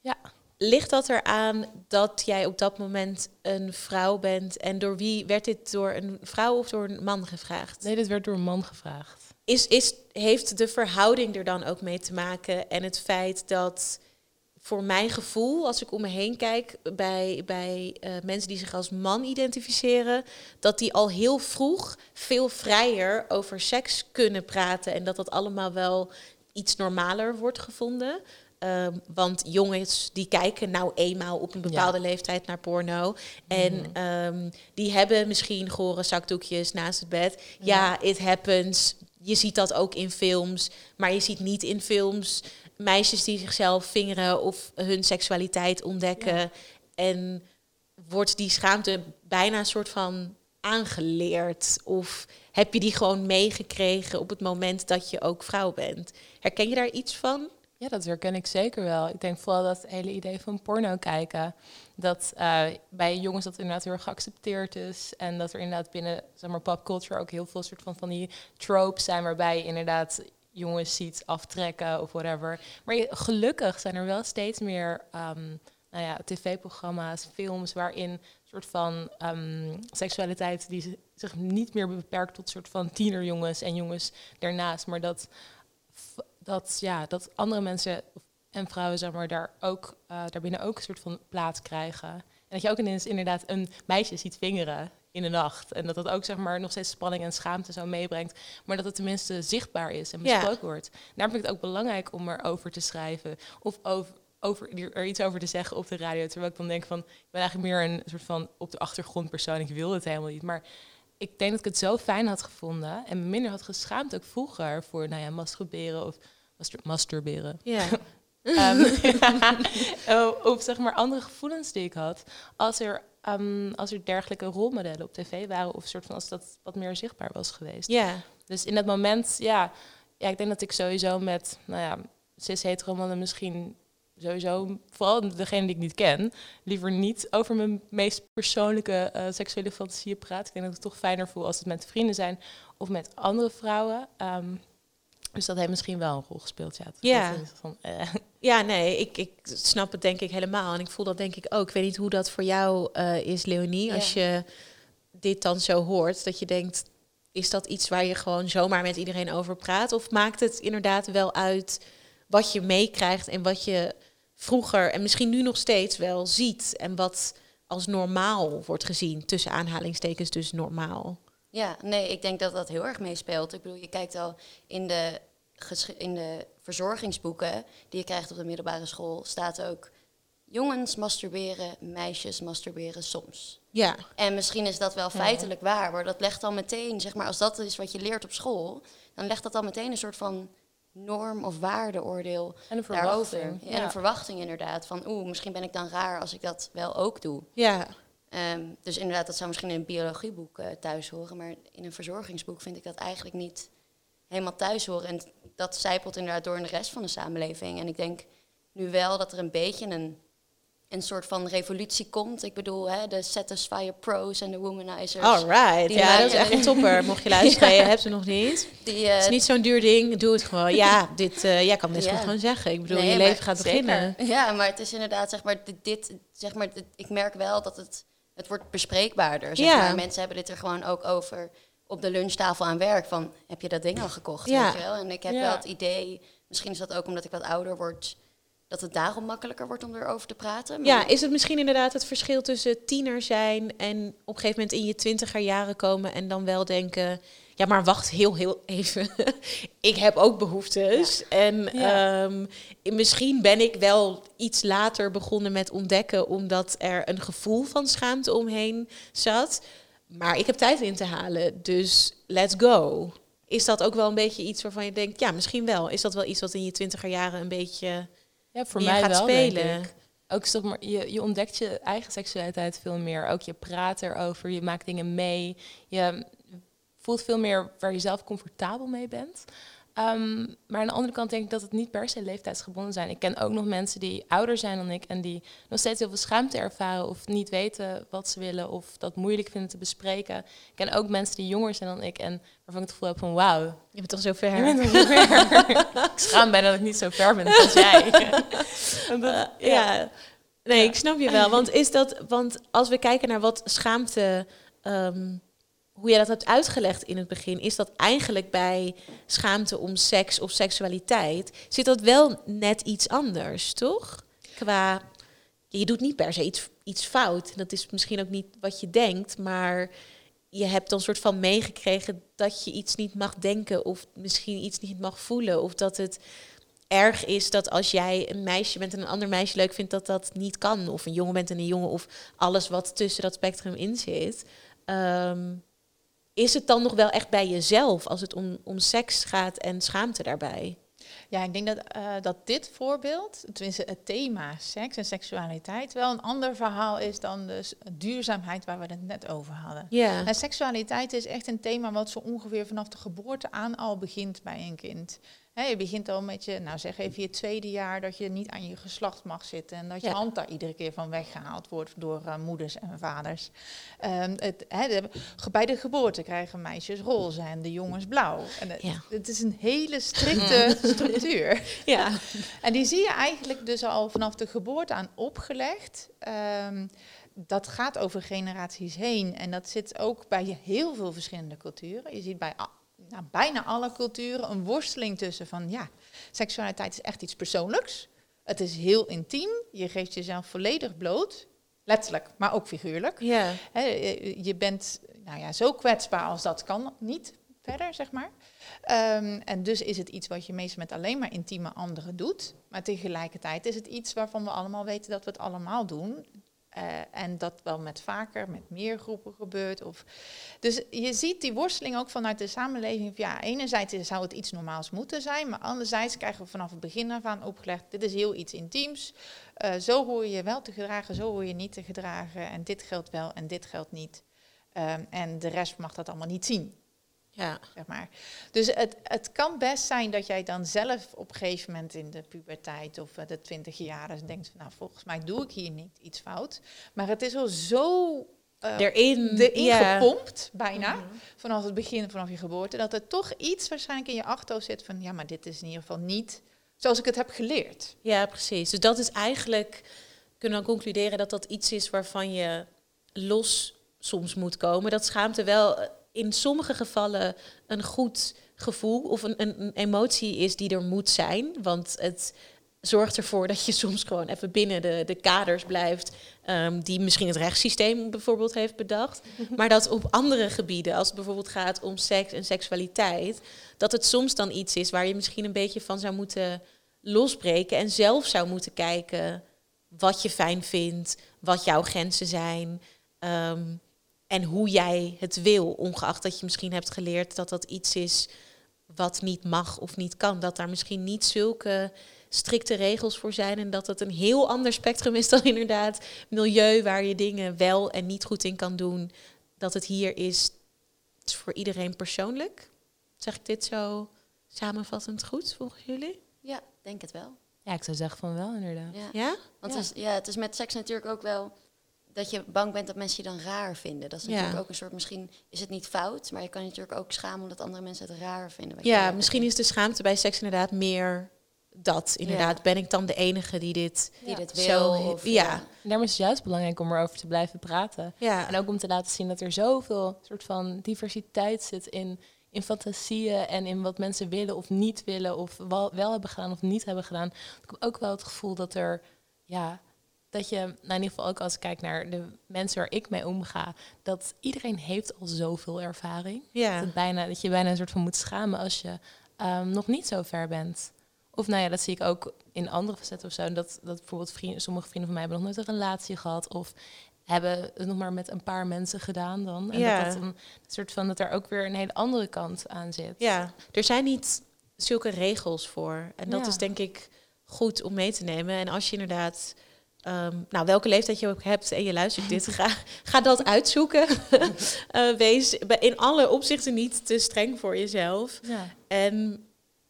Ja. Ligt dat eraan dat jij op dat moment een vrouw bent? En door wie werd dit door een vrouw of door een man gevraagd? Nee, dit werd door een man gevraagd. Is, is, heeft de verhouding er dan ook mee te maken? En het feit dat voor mijn gevoel, als ik om me heen kijk bij, bij eh, mensen die zich als man identificeren, dat die al heel vroeg veel vrijer over seks kunnen praten en dat dat allemaal wel iets normaler wordt gevonden. Ehm, want jongens die kijken nou eenmaal op een bepaalde leeftijd naar porno. En Mhm. ehm, die hebben misschien gore zakdoekjes naast het bed. Ja, it happens. Je ziet dat ook in films. Maar je ziet niet in films meisjes die zichzelf vingeren of hun seksualiteit ontdekken. Ja. En wordt die schaamte bijna een soort van aangeleerd? Of heb je die gewoon meegekregen op het moment dat je ook vrouw bent? Herken je daar iets van? Ja, dat herken ik zeker wel. Ik denk vooral dat hele idee van porno kijken, dat uh, bij jongens dat inderdaad heel erg geaccepteerd is. En dat er inderdaad binnen zeg maar, popculture ook heel veel soort van, van die tropes zijn waarbij je inderdaad jongens ziet aftrekken of whatever. Maar je, gelukkig zijn er wel steeds meer um, nou ja, tv-programma's, films waarin soort van um, seksualiteit die zich niet meer beperkt tot soort van tienerjongens en jongens daarnaast, maar dat dat, ja, dat andere mensen en vrouwen zeg maar, daar ook, uh, daarbinnen ook een soort van plaats krijgen. En dat je ook ineens inderdaad een meisje ziet vingeren in de nacht. En dat dat ook zeg maar, nog steeds spanning en schaamte zo meebrengt. Maar dat het tenminste zichtbaar is en besproken ja. wordt. Daarom vind ik het ook belangrijk om erover te schrijven. Of over, over, er iets over te zeggen op de radio. Terwijl ik dan denk van, ik ben eigenlijk meer een soort van op de achtergrond persoon. Ik wil het helemaal niet. Maar ik denk dat ik het zo fijn had gevonden. En me minder had geschaamd ook vroeger voor, nou ja, masturberen of masturberen. Ja. um, [laughs] [laughs] [laughs] of zeg maar andere gevoelens die ik had. Als er, um, als er dergelijke rolmodellen op tv waren, of soort van als dat wat meer zichtbaar was geweest. Ja. Dus in dat moment, ja, ja, ik denk dat ik sowieso met, nou ja, cis-hetero mannen misschien sowieso, vooral degene die ik niet ken, liever niet over mijn meest persoonlijke uh, seksuele fantasieën praat. Ik denk dat ik het toch fijner voel als het met vrienden zijn of met andere vrouwen. Um, dus dat heeft misschien wel een rol gespeeld. Ja, ja. Van, uh. [laughs] ja nee, ik, ik snap het denk ik helemaal. En ik voel dat denk ik ook. Ik weet niet hoe dat voor jou uh, is, Leonie. Als je dit dan zo hoort, dat je denkt... is dat iets waar je gewoon zomaar met iedereen over praat? Of maakt het inderdaad wel uit wat je meekrijgt... en wat je vroeger en misschien nu nog steeds wel ziet... en wat als normaal wordt gezien, tussen aanhalingstekens dus normaal? Ja, nee, ik denk dat dat heel erg meespeelt. Ik bedoel, je kijkt al in de, in de verzorgingsboeken die je krijgt op de middelbare school, staat ook jongens masturberen, meisjes masturberen soms. Ja. En misschien is dat wel feitelijk waar, maar dat legt al meteen, zeg maar, als dat is wat je leert op school, dan legt dat al meteen een soort van norm of waardeoordeel en een verwachting. daarover. Ja, En een verwachting inderdaad, van oeh, misschien ben ik dan raar als ik dat wel ook doe. Ja. Um, dus inderdaad, dat zou misschien in een biologieboek uh, thuis horen, maar in een verzorgingsboek vind ik dat eigenlijk niet helemaal thuis horen. En dat zijpelt inderdaad door in de rest van de samenleving. En ik denk nu wel dat er een beetje een, een soort van revolutie komt. Ik bedoel, hè, de Satisfyer Pros en de Womanizers. Alright, ja, dat is echt een topper. Mocht je luisteren, [laughs] ja. je hebt ze nog niet. Die, uh, het is niet zo'n duur ding, doe het gewoon. Ja, [laughs] dit, uh, jij kan dit ja. gewoon zeggen. Ik bedoel, nee, je leven gaat zeker. beginnen. Ja, maar het is inderdaad, zeg maar, dit, dit zeg maar, dit, ik merk wel dat het het wordt bespreekbaarder. Zeg maar. Mensen hebben dit er gewoon ook over op de lunchtafel aan werk. Van, heb je dat ding al gekocht? Ja. Weet je wel? En ik heb wel het idee, misschien is dat ook omdat ik wat ouder word... dat het daarom makkelijker wordt om erover te praten. Ja, is het misschien inderdaad het verschil tussen tiener zijn... en op een gegeven moment in je twintiger jaren komen... en dan wel denken ja, maar wacht heel, heel even. [laughs] ik heb ook behoeftes. En ehm, misschien ben ik wel iets later begonnen met ontdekken, omdat er een gevoel van schaamte omheen zat. Maar ik heb tijd in te halen, dus let's go. Is dat ook wel een beetje iets waarvan je denkt, ja, misschien wel. Is dat wel iets wat in je twintiger jaren een beetje ja, voor mij gaat wel, spelen? Ook zeg maar, je, je ontdekt je eigen seksualiteit veel meer. Ook je praat erover, je maakt dingen mee. Je, voelt veel meer waar je zelf comfortabel mee bent. Um, maar aan de andere kant denk ik dat het niet per se leeftijdsgebonden zijn. Ik ken ook nog mensen die ouder zijn dan ik en die nog steeds heel veel schaamte ervaren of niet weten wat ze willen of dat moeilijk vinden te bespreken. Ik ken ook mensen die jonger zijn dan ik en waarvan ik het gevoel heb van wauw. Je bent toch zo ver? Je bent zo ver. [laughs] ik schaam bijna dat ik niet zo ver ben als jij. [laughs] dat, uh, ja. Nee, ik snap je wel. Want is dat, want als we kijken naar wat schaamte um, hoe jij dat hebt uitgelegd in het begin, is dat eigenlijk bij schaamte om seks of seksualiteit zit dat wel net iets anders, toch? Qua, je doet niet per se iets, iets fout. Dat is misschien ook niet wat je denkt, maar je hebt dan soort van meegekregen dat je iets niet mag denken of misschien iets niet mag voelen of dat het erg is dat als jij een meisje bent en een ander meisje leuk vindt dat dat niet kan of een jongen bent en een jongen of alles wat tussen dat spectrum in zit. Um, is het dan nog wel echt bij jezelf als het om, om seks gaat en schaamte daarbij? Ja, ik denk dat, uh, dat dit voorbeeld, tenminste het thema seks en seksualiteit, wel een ander verhaal is dan dus duurzaamheid waar we het net over hadden. Ja. En seksualiteit is echt een thema wat zo ongeveer vanaf de geboorte aan al begint bij een kind. Je begint al met je, nou zeg even je tweede jaar, dat je niet aan je geslacht mag zitten. En dat je Ja. hand daar iedere keer van weggehaald wordt door eh, moeders en vaders. Ehm, het, de- bij de geboorte krijgen meisjes roze en de jongens blauw. En het, Ja. het is een hele strikte [laughs] structuur. Ja. En die zie je eigenlijk dus al vanaf de geboorte aan opgelegd. Ehm, dat gaat over generaties heen. En dat zit ook bij heel veel verschillende culturen. Je ziet bij nou, bijna alle culturen een worsteling tussen van ja, seksualiteit is echt iets persoonlijks. Het is heel intiem. Je geeft jezelf volledig bloot. Letterlijk, maar ook figuurlijk. Ja. Je bent nou ja, zo kwetsbaar als dat kan niet verder, zeg maar. Ehm, en dus is het iets wat je meestal met alleen maar intieme anderen doet. Maar tegelijkertijd is het iets waarvan we allemaal weten dat we het allemaal doen. Eh, en dat wel met vaker, met meer groepen gebeurt. Of... Dus je ziet die worsteling ook vanuit de samenleving. Ja, enerzijds zou het iets normaals moeten zijn, maar anderzijds krijgen we vanaf het begin af aan opgelegd: dit is heel iets intiems. Eh, zo hoor je je wel te gedragen, zo hoor je niet te gedragen. En dit geldt wel en dit geldt niet. Ehm, en de rest mag dat allemaal niet zien Ja. zeg maar. Dus het, het kan best zijn dat jij dan zelf op een gegeven moment in de puberteit of eh, de twintig jaren denkt van nou volgens mij doe ik hier niet iets fout. Maar het is al zo eh, Erin. erin ja. gepompt, bijna, Mhm. vanaf het begin, vanaf je geboorte, dat er toch iets waarschijnlijk in je achterhoofd zit van ja, maar dit is in ieder geval niet zoals ik het heb geleerd. Ja, precies. Dus dat is eigenlijk, kunnen we dan concluderen dat dat iets is waarvan je los soms moet komen. Dat schaamte wel eh, in sommige gevallen een goed gevoel of een, een, emotie is die er moet zijn. Want het zorgt ervoor dat je [laughs] soms gewoon even binnen de, de kaders blijft. ehm, die misschien het rechtssysteem bijvoorbeeld heeft bedacht. Maar dat op andere gebieden, als het bijvoorbeeld gaat om seks en seksualiteit, dat het soms dan iets is waar je misschien een beetje van zou moeten losbreken en zelf zou moeten kijken wat je fijn vindt, wat jouw grenzen zijn ehm, en hoe jij het wil, ongeacht dat je misschien hebt geleerd dat dat iets is wat niet mag of niet kan. Dat daar misschien niet zulke strikte regels voor zijn en dat het een heel ander spectrum is [laughs] dan inderdaad milieu waar je dingen wel en niet goed in kan doen. Dat het hier is, het is voor iedereen persoonlijk. Zeg ik dit zo samenvattend goed volgens jullie? Ja, denk het wel. Ja, ik zou zeggen van wel, inderdaad. Ja. Ja? Want Ja. Het, is, ja, het is met seks natuurlijk ook wel dat je bang bent dat mensen je dan raar vinden. Dat is Ja. natuurlijk ook een soort, misschien is het niet fout, maar je kan je natuurlijk ook schamen omdat andere mensen het raar vinden. wat Ja, misschien is de schaamte bij seks inderdaad meer dat. Inderdaad, Ja. ben ik dan de enige die dit... die dit Zo, wil. Of, ja. ja. En daarom is het juist belangrijk om erover te blijven praten. Ja, En ook om te laten zien dat er zoveel soort van diversiteit zit in, in fantasieën en in wat mensen willen of niet willen, of wel, wel hebben gedaan of niet hebben gedaan. Ik heb ook wel het gevoel dat er, ja, dat je, nou in ieder geval ook als ik kijk naar de mensen waar ik mee omga, dat iedereen heeft al zoveel ervaring. Dat, ja. het bijna, dat je bijna een soort van moet schamen als je ehm, nog niet zo ver bent. Of nou ja, dat zie ik ook in andere facetten of zo. Dat, dat bijvoorbeeld vrienden, sommige vrienden van mij hebben nog nooit een relatie gehad. Of hebben het nog maar met een paar mensen gedaan dan. En Ja. dat, dat een soort van dat er ook weer een hele andere kant aan zit. ja, er zijn niet zulke regels voor. En dat Ja. is denk ik goed om mee te nemen. En als je inderdaad... ehm, nou, welke leeftijd je ook hebt en je luistert dit, [laughs] ga, ga dat uitzoeken. [laughs] Eh, wees in alle opzichten niet te streng voor jezelf. Ja. En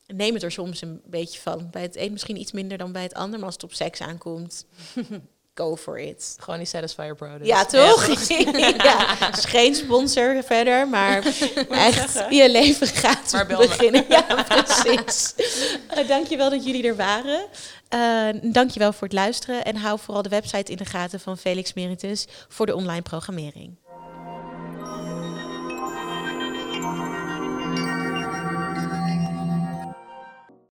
neem het er soms een beetje van. Bij het een misschien iets minder dan bij het ander. Maar als het op seks aankomt, [laughs] go for it. Gewoon die Satisfier Pro. dus. Ja, toch? [laughs] [laughs] Ja, is geen sponsor verder, maar [laughs] echt je leven gaat Maar bel me. beginnen. Ja, precies. Uh, dankjewel dat jullie er waren. Uh, dankjewel voor het luisteren en hou vooral de website in de gaten van Felix Meritus voor de online programmering.